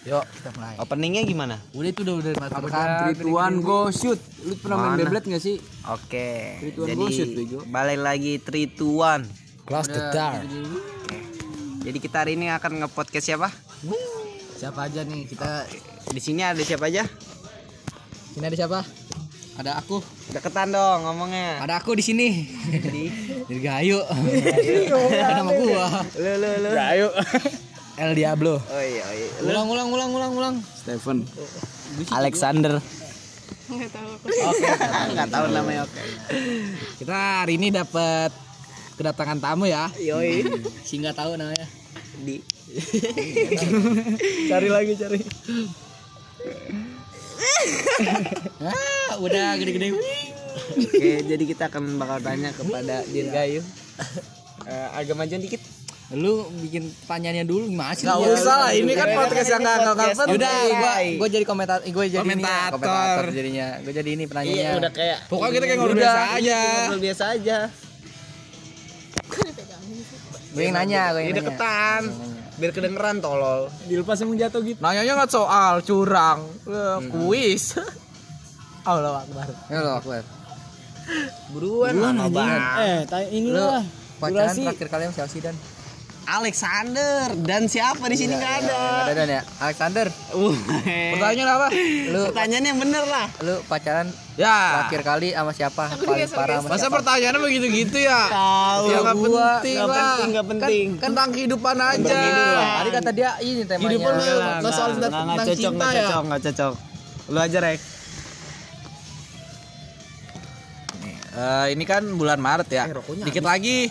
Yuk, kita mulai. Openingnya gimana? Udah itu udah udah masuk Apakah Trituan Go Shoot? Lu pernah main? Beyblade gak sih? Oke. One, Jadi go, shoot, bego. balik lagi 3 2 1. Close the door. Jadi kita hari ini akan nge-podcast siapa? Siapa aja nih? Kita Di sini ada siapa aja? sini ada siapa? Ada aku. Deketan dong ngomongnya. Ada aku di sini. Jadi. Ada nama gua. lu lu lu. Ayo. El Diablo. Oh iya, oh iya. Ulang ulang ulang ulang ulang. Stephen. Alexander. Oke, enggak tahu namanya oke. Kita hari ini dapat kedatangan tamu ya. Yoi. Si nggak tahu namanya. Di Cari lagi cari. ah, udah gede-gede. Oke, jadi kita akan bakal tanya kepada Dirgayu. Eh, agak majuan dikit. Lu bikin pertanyaannya dulu gimana sih? Gak Ya, usah lah, ini kan podcast yang gak gak penting. Udah, gua gua jadi komentar, gua jadi ini ya, Komentator. komentator jadinya. Gua jadi ini penanyanya. kayak Pokoknya kita kayak ngobrol Udah, biasa aja. Ngobrol biasa aja. Gue yang nanya, gue Ini yang nanya. deketan. Biar kedengeran tolol. Dilepas emang jatuh gitu. Nanyanya nggak soal curang, Eh, kuis. Allah Akbar. Ya lo Akbar. Buruan, lama banget. Eh, ini lah. pacaran terakhir kali sama siapa sih Dan? Alexander dan siapa di sini nggak ada. Nggak ada Dan ya. Alexander, Uh, Pertanyaan apa? lu pertanyaan yang bener lah. lu pacaran Ya. terakhir kali sama siapa? Paling parah sama Masa siapa? pertanyaannya begitu-gitu ya? Tahu. Ya nggak gua. penting Nggak lah. penting, nggak penting. Kan, kan tentang kehidupan aja. Tadi kata dia ini temanya. Kehidupan mah Nggak, nggak soal tentang cocok, cinta nggak ya. cocok, nggak cocok. Lu aja rek. Eh, ini kan bulan Maret ya. Dikit lagi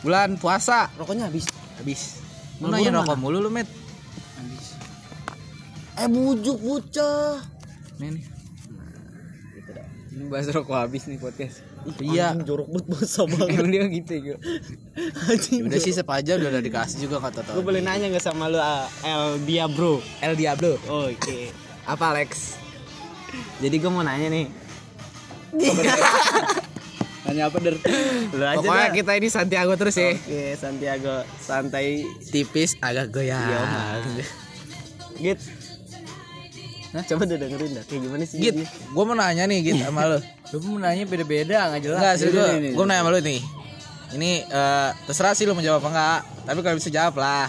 bulan puasa. Rokoknya habis. Habis. Lu nanya rokok mulu lu, Met. Eh bujuk bocah. Nih, nih. Ini bahas rokok habis nih podcast. Iya. Jorok banget basa banget. Emang dia gitu ya. Udah sih sepaja udah udah dikasih juga kata Gue tahu. boleh nanya nggak sama lu ah, El Dia Bro? El Diablo. Oke. Apa Alex? Jadi gue mau nanya nih. Tanya apa der? Lu aja Pokoknya dah. kita ini Santiago terus ya. Oke, Santiago santai. Tipis agak goyang. Git. Nah, coba deh dengerin dah. Kayak gimana sih? Git, gue mau nanya nih Git sama lu. Lu pun nanya beda-beda nggak jelas. Enggak sih gue, gue nanya sama lu nih. Ini eh, terserah sih lu mau jawab apa enggak. Tapi kalau bisa jawab lah.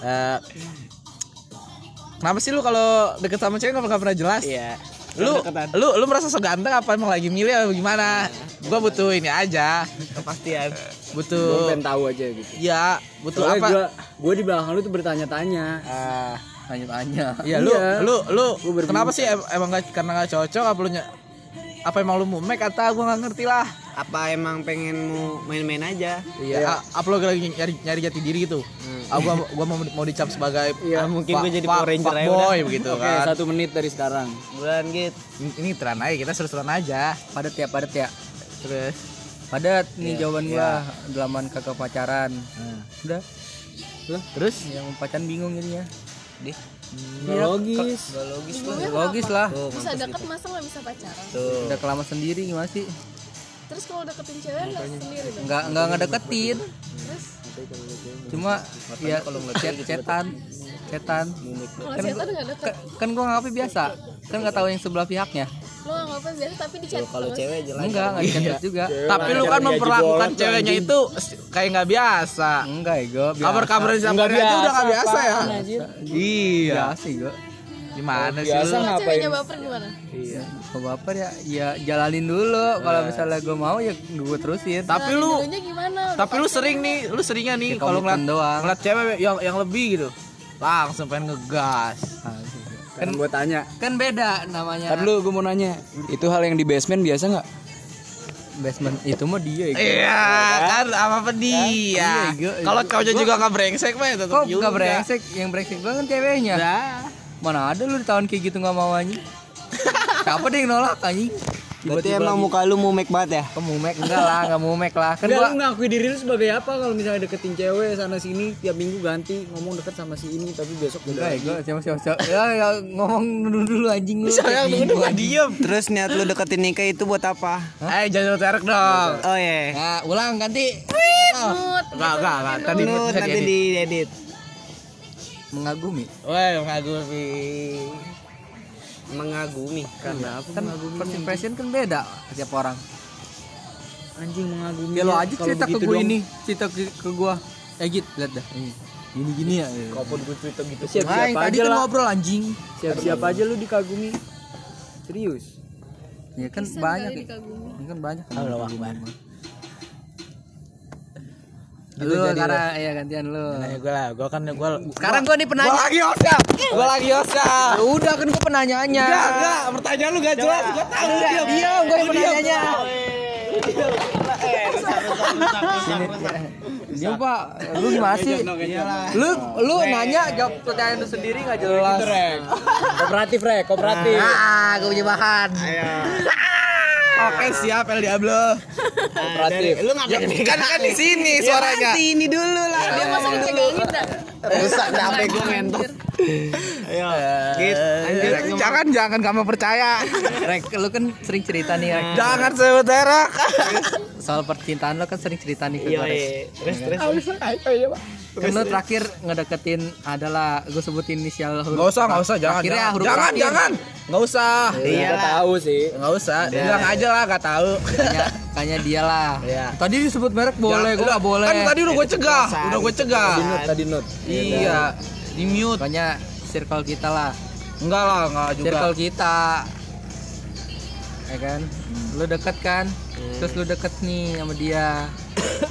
Eh, kenapa sih lu kalau deket sama cewek nggak pernah jelas? Iya. Lu, lu, lu merasa so ganteng apa emang lagi milih apa gimana? Gue butuh ini aja. Kepastian. Gue Butuh, pengen tahu aja gitu. ya butuh Soalnya apa? gua di belakang lu tuh bertanya-tanya. Ah, Tanya-tanya. Iya lu, Iya. lu, lu, kenapa sih em- emang gak, karena gak cocok apa lu apa emang lu mau make atau gue nggak ngerti lah. Apa emang pengen mau main-main aja? Iya. A- Apa lo lagi nyari nyari jati diri gitu? Ah gua gua mau mau dicap sebagai Iya, mungkin fa- gua jadi Power Ranger aja fuckboy begitu Oke, kan. satu menit dari sekarang. Bulan Git. Ini- Ini teran aja kita seru-seruan aja. Padat ya, padat ya. Terus Padat nih jawaban gua. Delaman kagak pacaran. Udah. terus Yang pacaran bingung jadinya. Nggak logis. Gak logis lah. Logis lah. bisa deket masa nggak bisa pacaran Tuh. Udah kelama sendiri gimana sih? Terus kalau deketin cewek nggak sendiri dong? Enggak enggak ngedeketin. terus? Cuma ya chat chatan chatan. Kalau chatan nggak deket? kan, kan gua ngapain biasa? Kan nggak tahu yang sebelah pihaknya. Lo nggak ngapa biasa tapi di chat Kalau cewek jelas. enggak nggak dichat juga. Tapi lu kan memperlakukan ceweknya itu kayak nggak biasa. enggak ego Kabar-kabar di Nggak aja udah nggak biasa, biasa ya. Iya. biasa ego Gimana sih Biasa lu? ngapain? ceweknya baper gimana iya kalau baper ya ya jalanin dulu kalau misalnya gue mau ya gue terusin Tapi lu gimana tapi lu sering nih, lu seringnya nih Ya, kalau ngeliat doang. ngeliat cewek yang yang lebih gitu. Langsung pengen ngegas. Kan gua tanya. kan beda namanya Tadi lu gua mau nanya, itu hal yang di basement biasa nggak? basement itu mah dia ego. Iya kan apa apa dia. Iya, Kalau cowoknya juga nggak brengsek mah ya tetap kok nggak brengsek yang brengsek banget ceweknya Nah. Mana ada lu di tahun kayak gitu nggak mau anjing siapa deh yang nolak anjing Berarti emang muka lu mau make banget ya? Kamu mek enggak lah, enggak mau mek lah. Kan gua lu ngakui diri lu sebagai apa kalau misalnya deketin cewek sana sini tiap minggu ganti ngomong deket sama si ini tapi besok beda enggak ya, gua siapa siapa. Ya, ya ngomong dulu dulu anjing lu. Saya Kayak tunggu bingung, nggak diem. Terus niat lu deketin nikah itu buat apa? Eh jangan terek dong. Oh iya. Nah, ulang ganti. Nut. Enggak enggak enggak. Tadi nanti diedit. Mengagumi. Wah, mengagumi. Mengagumi karena apa? kan first impression kan beda setiap orang. Anjing mengagumi ya. lo aja cerita ke gue ini cerita ke, ke gue eh git lihat dah. Ini gini gini ya. Kapan gue cerita gitu Siap, tadi aja kan lah. ngobrol anjing. Siap-siap aja lu dikagumi. Serius? Ya kan Bisa banyak ya. dikagumi. Ini kan banyak kan Gitu lu jadi karena ya gantian lu. Nah, gue lah, gue kan gue sekarang gue nih penanya lagi Oscar. Gue lagi Oscar. Ya udah kan gue penanyanya. Enggak, enggak, pertanyaan lu gak jelas. Gue tahu. Lu diam. diam. Gue yang penanyanya. Pak, lu gimana sih? Lu lu nanya jawab pertanyaan lu sendiri nggak jelas. kooperatif rek kooperatif. Ah, gue punya bahan. Oke, siap El Diablo. kooperatif Lu ngapain Kan kan di sini suaranya. ini dulu lah. Dia masa dipegangin dah. Rusak dah HP gue ngentot. Ayo. Git, lanjut. Jangan jangan kamu percaya. Rek, lu kan sering cerita nih, Rek. Jangan sebut merek. Soal percintaan lu kan sering cerita nih ke Iya, gue. Rek. iya. Terus terus. Kan terakhir ngedeketin adalah gue sebutin inisial huruf. Enggak usah, enggak usah, jangan. Akhirnya jangan, huruf jangan, jangan. Enggak usah. iya tahu sih Enggak usah. Bilang aja lah enggak tahu. Kayaknya dia lah. Iya. Tadi disebut merek boleh, gue nggak boleh. Kan tadi udah gue cegah, udah gue cegah. nut tadi nut Iya, di mute. Pokoknya circle kita lah. Enggak lah, enggak juga. Circle kita. Ya kan? Lu deket kan? Terus lu deket nih sama dia.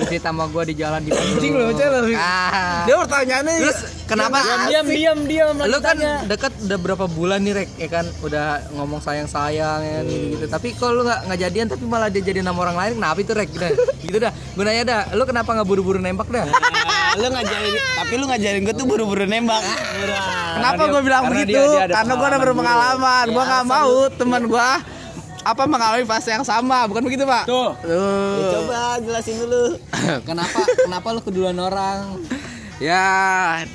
Cerita sama gue di jalan di Anjing lu, lu. Ah. Dia pertanyaannya Terus kenapa? diam diam diam lu kan deket udah berapa bulan nih rek? Ya kan udah ngomong sayang sayang ya kan, gitu. Gitu tapi kok lu nggak nggak jadian tapi malah dia jadi nama orang lain kenapa itu rek? Gitu, gitu dah. Gue nanya dah lu kenapa nggak buru-buru nembak dah? Nah, lu ngajarin tapi lu ngajarin gue tuh buru-buru nembak. Kenapa gue bilang karena begitu? dia- dia ada Karena gue udah berpengalaman. Gue nggak mau teman gue apa mengalami fase yang sama, bukan begitu pak? tuh Ya, coba jelasin dulu. kenapa kenapa lu keduluan orang Ya,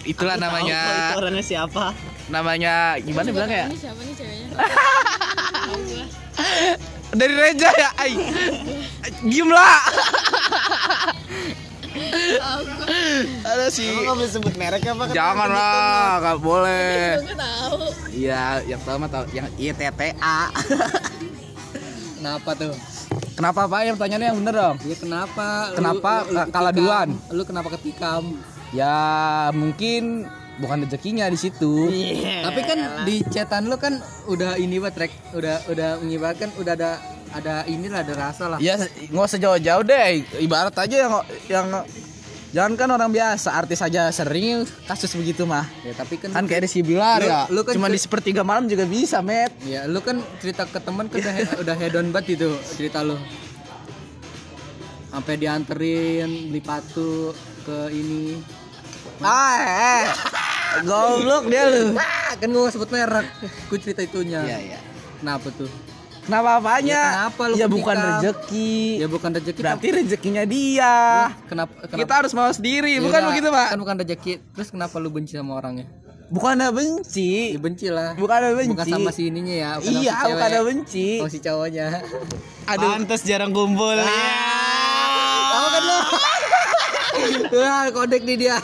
itulah Tahu kok namanya. itu orangnya siapa? Namanya gimana bilang ya? Ini siapa nih ceweknya? Tahu gua. Dari Reja ya, ay. Diem lah. Tahu. Ada sih. Boleh sebut merek apa? Kan Jangan lah, nggak boleh. Tahu. Iya, yang pertama tahu yang ITTA. Kenapa tuh Kenapa pak? Yang pertanyaannya yang bener dong. ya kenapa Kenapa lu- lu kalah duluan? lu kenapa ketikam Ya mungkin bukan rezekinya di situ. tapi kan di chatan lu kan udah ini buat rek udah udah mengibarkan udah ada ada inilah ada rasa lah Ya nggak usah jauh-jauh deh. Ibarat aja yang yang jangan kan orang biasa, artis aja sering kasus begitu mah. ya tapi kan Kan kayak di Sibilar Lu- ya. lu kan Cuma di sepertiga malam juga bisa, Met. Ya, lu kan cerita ke teman kan udah, udah head on banget itu cerita lu. Sampai dianterin beli patu ke ini. Ah, eh. Goblok dia lu. Ah, kan gua sebut merek. Gua cerita itunya. Iya, iya. Kenapa tuh? Kenapa apanya? Ya, kenapa lu Ya bukan rezeki. Ya bukan rezeki. Berarti rezekinya dia. tapi kenapa kenapa? Kita harus mau sendiri, Ya bukan begitu, Pak? Kan bukan rezeki. Terus kenapa lu benci sama orangnya? Bukannya benci. Ya benci lah. Bukannya benci. Bukan sama si ininya ya. Bukan Iya, si bukannya cewek. benci. Sama si cowoknya. Aduh. Pantes jarang kumpul. Tahu kan lu? Wah, kodek nih dia.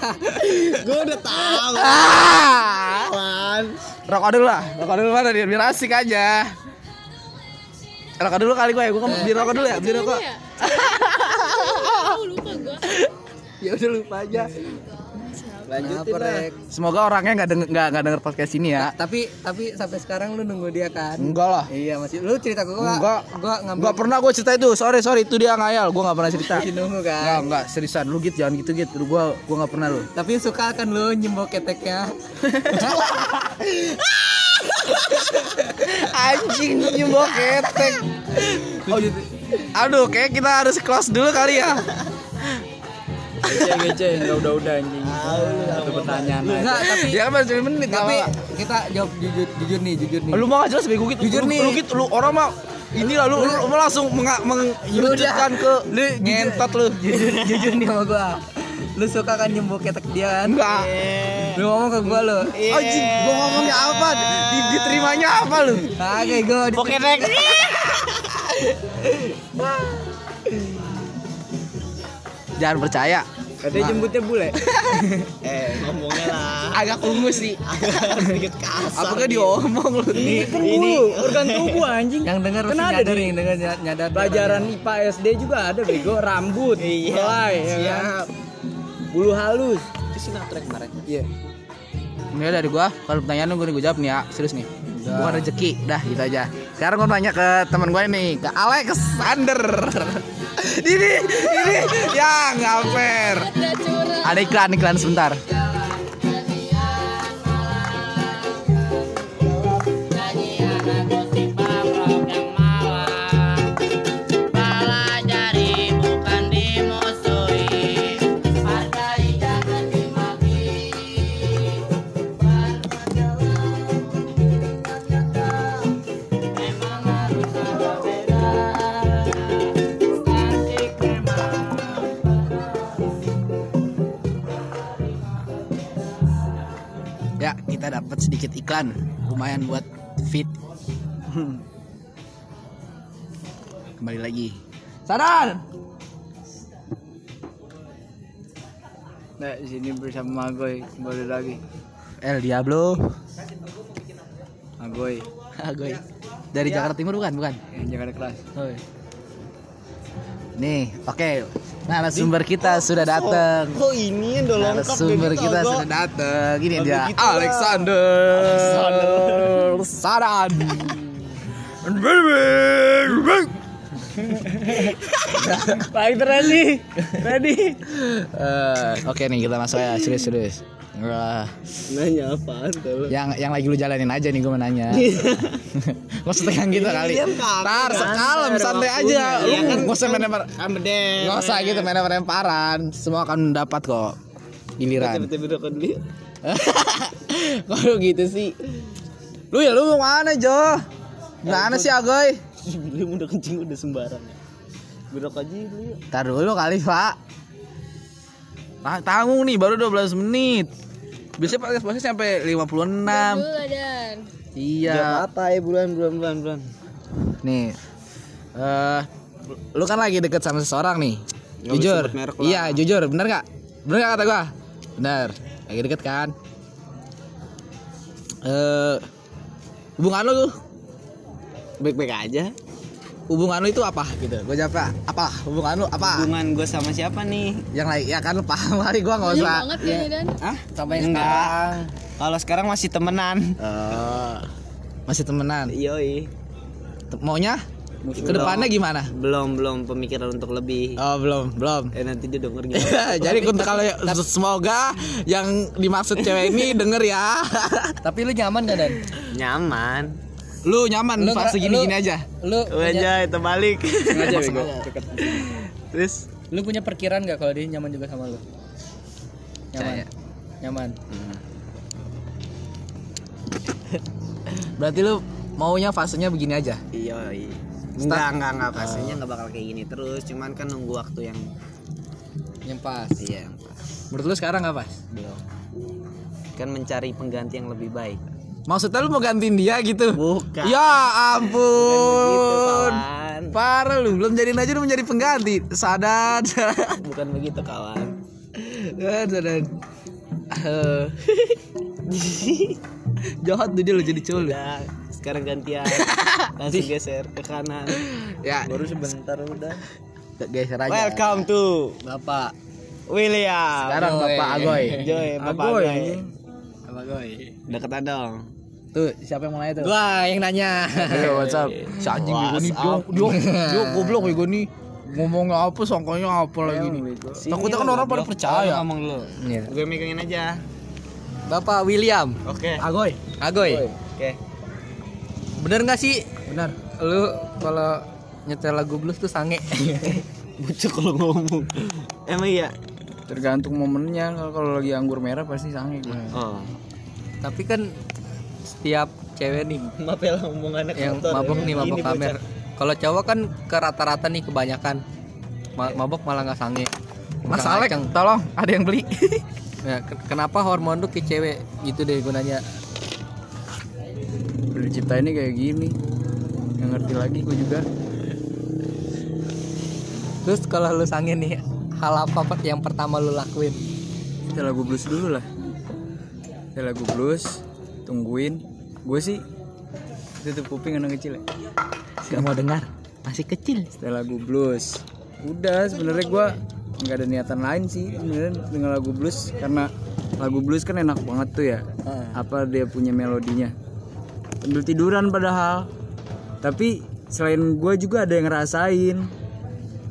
Gue udah tahu. Ah! Rokok dulu lah, rokok dulu mana dia biar asik aja. Rokok dulu kali gue, gue kan beli rokok dulu ya, beli rokok. Tahu lupa gua. Ya udah lupa aja. Lanjutin Kenapa, lah. Rek? Semoga orangnya nggak denger nggak nggak denger podcast ini ya. tapi tapi sampai sekarang lu nunggu dia kan Enggak lah. iya masih lu cerita ke gua Enggak. gua ngambil Enggak pernah gue cerita itu. Sorry sorry itu dia ngayal. Gue nggak pernah cerita. masih nunggu Enggak kan enggak seriusan lu gitu jangan gitu gitu. Lu gue gue nggak pernah lu. tapi suka kan lu nyembok keteknya Anjing nyembok ketek. Oh, aduh kayak kita harus close dulu kali ya. Gece gece enggak udah udah anjing. Satu pertanyaan aja. enggak tapi Ya kan baru cuma menit tapi kita jawab jujur jujur nih jujur nih Lu mau gak jelas bego gitu. Jujur nih. Lu gitu lu orang mah ini lah lu, lu, lu langsung mengerucutkan ke lu ngentot lu. jujur jujur nih sama gua lu suka kan nyembok ketek dia kan Enggak. lu ngomong ke gua lu Anjing, gua ngomongnya apa? Di- Diterimanya apa lu? Oke, gua di Oke, Rek. Jangan percaya. Katanya jemputnya bule. eh ngomongnya lah Agak ungu sih. sedikit kasar Apakah diomong lu? Ini kan bulu, organ tubuh anjing. Yang dengar kan pasti ada nyadar di yang dengar ny- nyadar. pelajaran IPA SD juga ada bego rambut, Iya, helai, ya kan? Bulu halus. itu sinetron kemarin Iya. Ini dari gua, kalau pertanyaan lu gue gue jawab nih ya, serius nih. Bukan rezeki, dah gitu aja. Sekarang gua tanya ke teman gue nih, ke Alexander. ini, ini, ya nggak fair. Udah. Ada iklan, iklan sebentar. Iklan, lumayan buat fit. Kembali lagi. Sadar. Nah, di sini bersama Agoy kembali lagi. El Diablo. Agoy Agoy. Dari Jakarta Timur bukan? Bukan. yang jaga kelas. Oh, iya. Nih, oke. Nah, narasumber kita sudah datang. oh ini yang udah lengkap Narasumber gitu, kita sudah datang. Gini dia, gitu lah. Alexander. Baik ready. Ready. Eh, Oke nih kita masuk ya serius serius. Wah, nanya apaan tuh yang yang lagi lu jalanin aja nih gue mau nanya. Gak usah tegang gitu kali. Tar, sekalem santai aja. Lu gak usah main lempar. Gak usah gitu main lemparan. Semua akan dapat kok giliran. Kalau gitu sih. Lu ya lu mau mana Jo? Mana sih Agoy? Lu udah kencing udah sembarang ya Berok aja dulu yuk Tar dulu kali Pak. Nah, tanggung nih baru 12 menit. Biasanya podcast podcast sampai 56. Dulu dan. Iya. apa ya bulan bulan bulan bulan Nih. Eh lu kan lagi deket sama seseorang nih. Nggak jujur. Iya, jujur. Bener gak? Bener gak kata gua? Bener. Lagi deket kan? Eh hubungan lu baik-baik aja hubungan lu itu apa gitu? Gue jawab apa? Hubungan lu apa? hubungan gue sama siapa nih Yang lain ya kan lu paham kali gua nggak usah. banget ya dan. ah Sampai Enggak. sekarang. kalau sekarang masih temenan Eh, masih temenan. yoi Maunya ke depannya gimana? belum belum pemikiran untuk lebih Oh belum belum. eh nanti dia denger gimana Jadi untuk kalau semoga yang dimaksud cewek ini denger ya. Tapi lu nyaman gak dan? nyaman Lu nyaman Lu fase nggak- gini-gini lu- aja. Lu aja itu balik Sengaja bego. Terus lu punya perkiraan gak kalau dia nyaman juga sama lu? Nyaman. Percaya. Nyaman. Berarti lu maunya fasenya begini aja. yoi enggak enggak enggak pastinya enggak bakal kayak gini terus cuman kan nunggu waktu yang Yang pas. iya yang pas Menurut lu sekarang apa? belum kan mencari pengganti yang lebih baik Maksudnya lu mau gantiin dia gitu? bukan Ya begitu, ampun. kawan. Parah lu, belum jadiin aja lu menjadi pengganti. Sadar. bukan begitu kawan Sadar. Eh. Jahat tuh dia lu jadi cowok udah sekarang gantian langsung geser ke kanan Ya, baru sebentar udah geser aja. welcome to Bapak. William Sekarang Bapak Agoy. Joy Bapak Agoy, Agoy. Bapak gue. deketan dong Tuh, siapa yang mulai tuh? Gua yang nanya. Ayo, WhatsApp. Si anjing gue nih, dia, dia, dia goblok gue nih. Ngomongnya apa, sangkanya apa lagi nih. Takutnya kan orang pada percaya. ngomong dulu Iya. gue megangin aja Bapak William. oke Agoy. Agoy. oke Bener gak sih Benar. lu kalau nyetel lagu blues tuh sange? Bocah kalau ngomong emang iya Tergantung momennya kalau kalau lagi anggur merah pasti sange gue. oh Tapi kan setiap cewek nih maaf ya lah omongannya yang kotor mabok ya. nih mabok Gini, kamer. Kalau cowok kan ke rata-rata nih kebanyakan Ma- mabok malah nggak sange. Mas Alek, tolong ada yang beli. Ya, ke- kenapa hormon tuh ke cewek gitu deh gunanya? Udah diciptain kayak gini. Yang ngerti lagi gue juga. Terus kalau lu sange nih hal apa yang pertama lu lakuin Setelah gue blues dulu lah. Setelah gue blues, tungguin. Gue sih tutup kuping anak kecil ya. Gak mau dengar. Masih kecil. Setelah gue blues, udah sebenarnya gue nggak ada niatan lain sih sebenarnya dengan lagu blues karena lagu blues kan enak banget tuh ya. Apa dia punya melodinya. Sambil tiduran padahal. Tapi selain gue juga ada yang ngerasain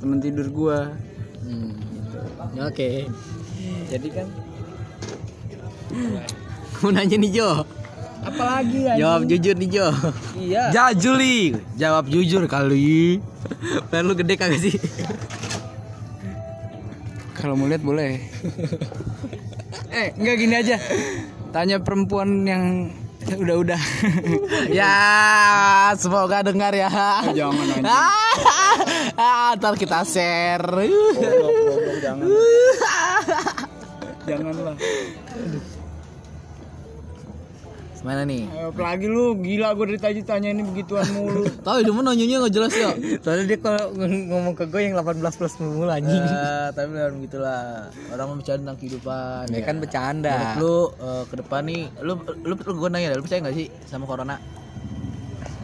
temen tidur gue. oke Jadi kan mau nanya nih Jo apalagi ya? jawab jujur nih Jo Iya. Jajuli jawab jujur kali Pengen lu gede kagak sih Kalau mau lihat boleh. eh, enggak gini aja. Tanya perempuan yang udah-udah. ya, semoga dengar ya. Jangan anjing. ah, ntar kita share. jangan. Janganlah. Mana nih? Ayo, apalagi lu gila gue dari tadi tanya ini begituan mulu. Tahu cuma nanyanya nggak jelas ya. soalnya dia kalau ng- ngomong ke gue yang 18 plus mulu anjing Eh, tapi memang gitulah. Orang mau bicara tentang kehidupan. ya kan bercanda Menurut lu eh, ke depan nih, lu lu, lu gue nanya, lu percaya nggak sih sama corona?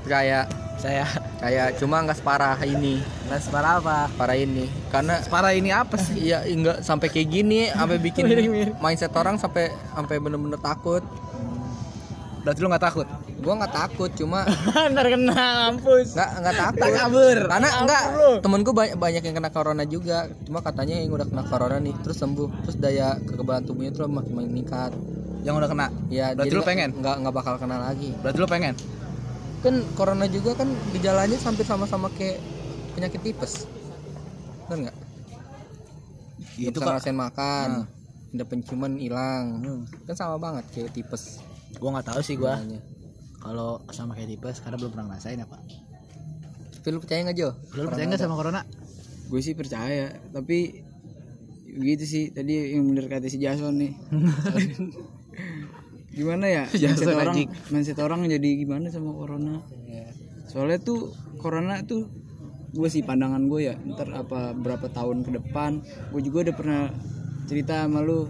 kayak Saya kayak cuma nggak separah ini nggak separah apa? parah ini karena Separah ini apa sih? Iya, enggak sampai kayak gini, sampai bikin mindset orang sampai sampai bener-bener takut. Berarti lu nggak takut? Gua nggak takut, cuma Ntar kena mampus. nggak nggak takut. kabur. Karena enggak temenku banyak banyak yang kena corona juga. Cuma katanya yang udah kena corona nih terus sembuh, terus daya kekebalan tubuhnya tuh makin meningkat. Yang udah kena. Ya, Berarti lu pengen? Nggak nggak bakal kena lagi. Berarti lu pengen? Kan corona juga kan gejalanya hampir sama-sama kayak penyakit tipes. Benar nggak? Itu bisa kok. ngerasain makan, ada penciuman hilang, kan sama banget kayak tipes. Gua nggak tahu sih gua. Kalau sama kayak tipes karena belum pernah ngerasain apa. Tapi lu percaya nggak Jo? Lu percaya nggak sama corona? Gue sih percaya, tapi gitu sih tadi yang bener kata si Jason nih. gimana ya? Mindset orang, mindset orang jadi gimana sama corona? Soalnya tuh corona tuh gue sih pandangan gue ya ntar apa berapa tahun ke depan gue juga udah pernah cerita sama lu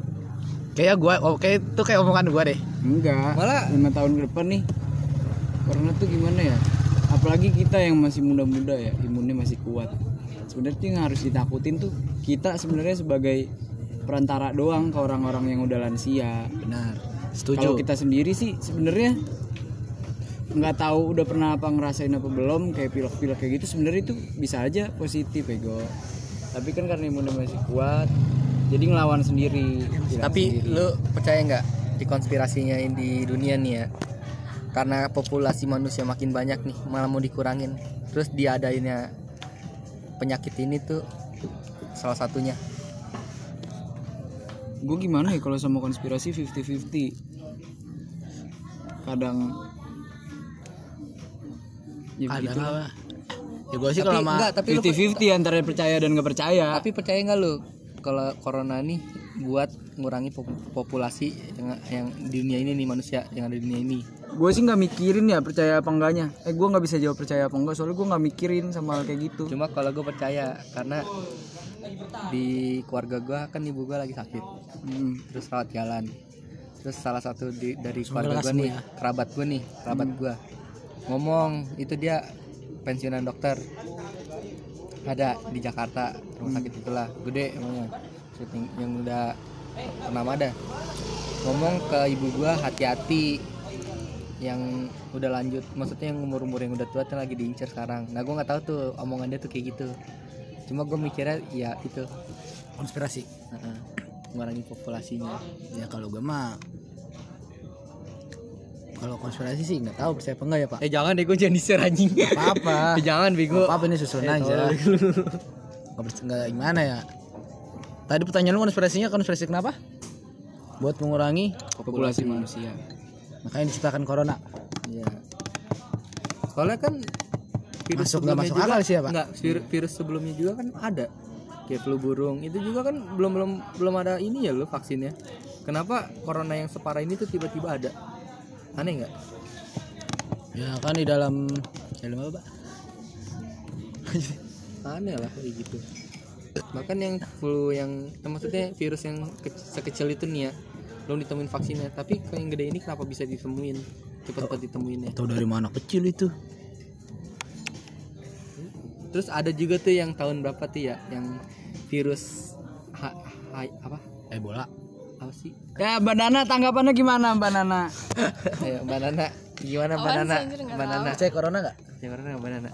Kayak gua, oh, kayak itu kayak omongan gua deh. enggak Malah- lima tahun ke depan nih corona tuh gimana ya apalagi kita yang masih muda-muda ya imunnya masih kuat sebenarnya yang harus ditakutin tuh kita sebenarnya sebagai perantara doang ke orang-orang yang udah lansia Benar. kalau Setuju. kita sendiri sih sebenarnya nggak tahu udah pernah apa ngerasain apa belum kayak pilek-pilek kayak gitu sebenarnya itu bisa aja positif ego tapi kan karena imunnya masih kuat jadi ngelawan sendiri hilang Tapi sendiri. lu percaya nggak di konspirasinya di dunia nih ya? Karena populasi manusia makin banyak nih, malah mau dikurangin. Terus diadainnya penyakit ini tuh salah satunya. gue gimana ya kalau sama konspirasi 50-50 kadang ya Kadang begitu apa? Ya gua sih Tapi kalau sama enggak, tapi lu 50-50 antara percaya dan nggak percaya tapi percaya nggak lu kalau corona nih buat ngurangi pop- populasi yang, yang di dunia ini nih manusia yang ada di dunia ini. gue sih nggak mikirin ya percaya apa enggaknya. Eh gue nggak bisa jawab percaya apa enggak soalnya gue nggak mikirin sama hal kayak gitu. Cuma kalau gue percaya karena di keluarga gue kan ibu gue lagi sakit. Hmm. terus rawat jalan. Terus salah satu di, dari keluarga gue nih kerabat gue nih kerabat gue ngomong itu dia pensiunan dokter. Ada di Jakarta rumah sakit itulah gede emangnya. Yang udah ternama ada. Ngomong ke ibu gue hati-hati. Yang udah lanjut maksudnya yang umur umur yang udah tua tuh lagi diincar sekarang. Nah gue nggak tahu tuh omongan dia tuh kayak gitu. Cuma gue mikirnya ya itu. Konspirasi. Heeh. mengurangi populasinya. Ya kalau gua mah kalau konspirasi sih nggak tahu percaya apa enggak ya pak. eh jangan deh gue jangan di-share anjing. Apa-apa. Eh, jangan bego. Apa ini susun Eh, aja. Nggak gimana ya? Tadi pertanyaan lu konspirasinya konspirasi kenapa? Buat mengurangi populasi manusia makanya diciptakan corona. Iya. Soalnya kan virus Masuk nggak sebelumnya masuk juga, akal sih ya, Pak? Nggak, virus, virus sebelumnya juga kan ada. Kayak flu burung itu juga kan belum belum belum ada ini ya lo vaksinnya. Kenapa corona yang separah ini tuh tiba-tiba ada? Aneh nggak? Ya kan di dalam dalam apa pak? Aneh lah kayak gitu. bahkan yang flu yang eh, maksudnya virus yang ke- sekecil itu nih ya belum ditemuin vaksinnya tapi kalau yang gede ini kenapa bisa ditemuin cepat-cepat ditemuinnya Tahu dari mana kecil itu? terus ada juga tuh yang tahun berapa tuh ya yang virus ha, ha- apa Ebola. apa sih Ya Mbak Nana tanggapannya gimana Mbak Nana? Ayo Mbak Nana gimana Mbak Apaan Nana sih, anjir, nggak Mbak Percaya corona nggak? gimana Mbak Nana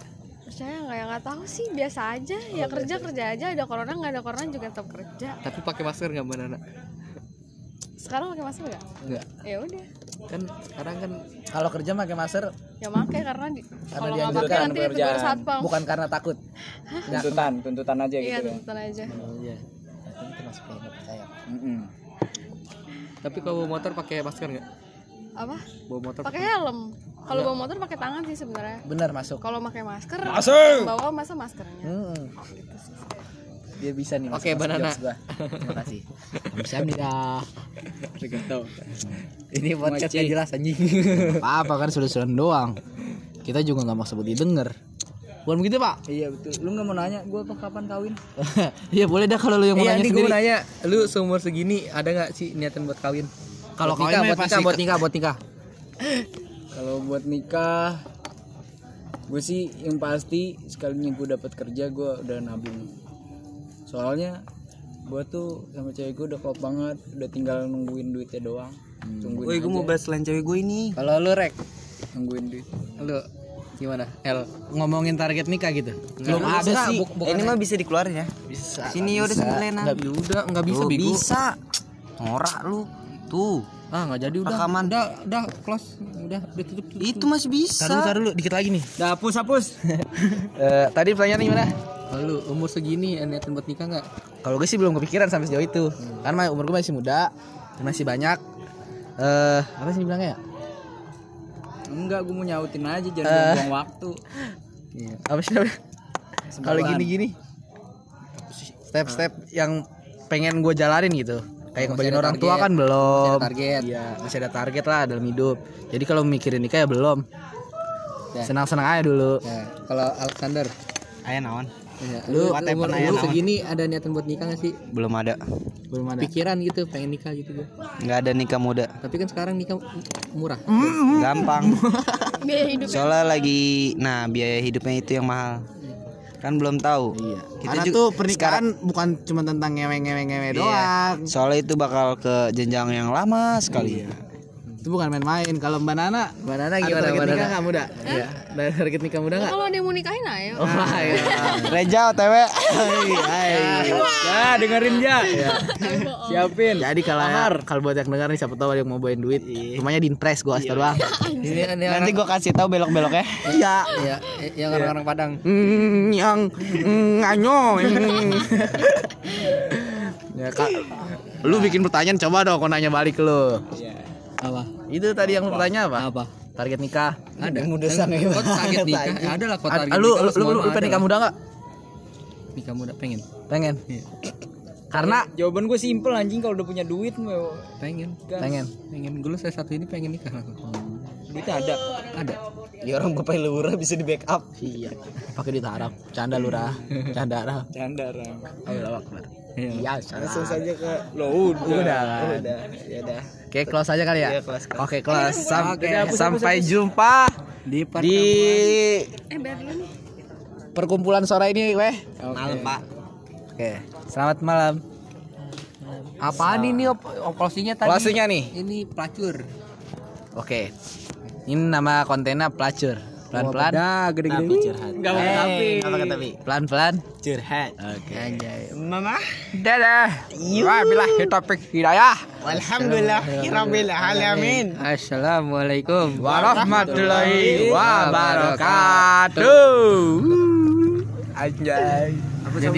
Percaya nggak ya nggak tahu sih biasa aja. Ya kerja kerja aja. Ada corona nggak ada corona juga tetap kerja. Tapi pakai masker nggak Mbak Nana? Sekarang pakai masker nggak? Enggak ya udah. Kan sekarang kan Kalau kerja pakai masker? Ya pakai karena di, kalau nggak dianjurkan pakai nanti pekerjaan. tegur satpam. Bukan karena takut. Tuntutan, tuntutan aja iya gitu ya. tuntutan aja. Iya. Itu masuk nggak percaya. Tapi kalau bawa motor pakai masker nggak? Apa? Bawa motor pakai helm kalau bawa motor pakai tangan sih sebenarnya Bener masuk. kalau pakai masker Masuk. bawa masa maskernya Hmm. gitu sih Dia bisa nih. Oke, masuk-masuk banana. Terima kasih. Kamsahamnida. ini podcast nggak jelas anjing Apa kan sudah-sudah doang. Kita juga nggak mau sebut didengar. Bukan begitu pak? Iya betul. Lu nggak mau nanya gue tuh kapan kawin? Iya boleh dah kalau lu yang mau iya nanya nih gue sendiri. mau nanya lu seumur segini ada nggak sih niatan buat kawin Kalau kawin nikah, buat pasti nikah, buat nikah buat nikah Kalau buat nikah, gue sih yang pasti sekalinya gue dapat kerja gue udah nabung. Soalnya gue tuh sama cewek gue udah klop banget, udah tinggal nungguin duitnya doang. Tungguin Woi, gue mau bahas selain cewek gue ini. kalau lu rek nungguin duit. lu gimana L ngomongin target nikah gitu. Belum Nggak, ada nggak, sih. buk- bukan ini mah bisa dikeluarin ya. Bisa. Sini udah sembilan ya udah nggak bisa bisa. Norak lu. Tuh. Ah nggak jadi udah Rekaman. udah udah close udah udah tutup tutup. Itu masih bisa. Taruh dulu, taruh dulu, dikit lagi nih. Dah hapus hapus. Eh, tadi pertanyaannya gimana? kalau lu umur segini ada niatan buat nikah nggak Kalau gue sih belum kepikiran sampai sejauh itu. Karena umur gue masih muda, masih banyak. Eh, apa sih bilangnya ya? Enggak, gue mau nyautin aja jangan buang waktu. iya Apa sih? Kalau gini-gini, step-step yang pengen gue jalanin gitu. Kayak ada orang tua kan belum. Masih ada target. Iya, masih ada target lah dalam hidup. Jadi kalau mikirin nikah ya belum. Ya. Senang-senang aja dulu. ya kalau Alexander Ayo naon. ya, Lu- lu umur, umur segini ada niatan buat nikah nggak sih Belum ada. Belum ada. pikiran gitu pengen nikah gitu gua Nggak ada nikah muda. tapi kan sekarang nikah murah Gampang. biaya hidup Soalnya lagi nah biaya hidupnya itu yang mahal. Kan belum tahu. Iya. Kita Karena juga- tuh pernikahan bukan cuma tentang ngewe-ngewe-ngewe Iya. doang. Soalnya itu bakal ke jenjang yang lama sekali. Itu bukan main-main. Kalau Mbak Nana, Mbak Nana ada gimana target Mbak nikah nggak muda? Iya. Ada target nikah muda nggak? kalau dia mau nikahin ayo Oh, iya. Reja OTW. Ya, dengerin ya. Siapin. Jadi kalau kalau buat yang dengar nih siapa tahu ada yang mau bawain duit, rumahnya di Inpres gua kasih tau doang. ini Nanti gua kasih tahu belok-beloknya. Iya. ya yang orang-orang Padang Hmm, yang mm, anyo. ya kak, lu bikin pertanyaan coba dong, aku nanya balik lu. apa Itu tadi yang lu bertanya apa? apa Target nikah. ada kok target nikah Ya, ada lah kok Ad- target lu nikah lu lu, lu mah pengen nikah lah. muda nggak? nikah muda pengen Pengen. Karena Jawaban gue simpel anjing kalau udah punya duit mau pengen pengen. pengen gue saya satu ini pengen nikah duitnya ada. ada Ya orang bapak lurah bisa di backup. Iya. Pakai duit haram. Canda lurah. Canda haram. Canda. Ayo Akbar. Iya. Iya, Langsung saja ke Lo udah. Udah kan. udah ya udah. Oke, close aja kali ya. Iya, close, close. Oke, close. Sam- Oke. sampai jumpa di di eh perkumpulan sore ini, weh. Malam, Pak. Oke. Selamat malam. apaan ini op operasinya tadi Closingnya nih. ini pelacur Oke. Ini nama kontennya pelacur. Pelan-pelan. Dah, gede-gede Enggak pakai tapi. Enggak pakai tapi. Pelan-pelan. Curhat. Oke. anjay Mama. Dadah. Wabillahi taufiq hidayah. Alhamdulillah. Rabbil alamin. assalamualaikum Warahmatullahi wabarakatuh. Anjay. jadi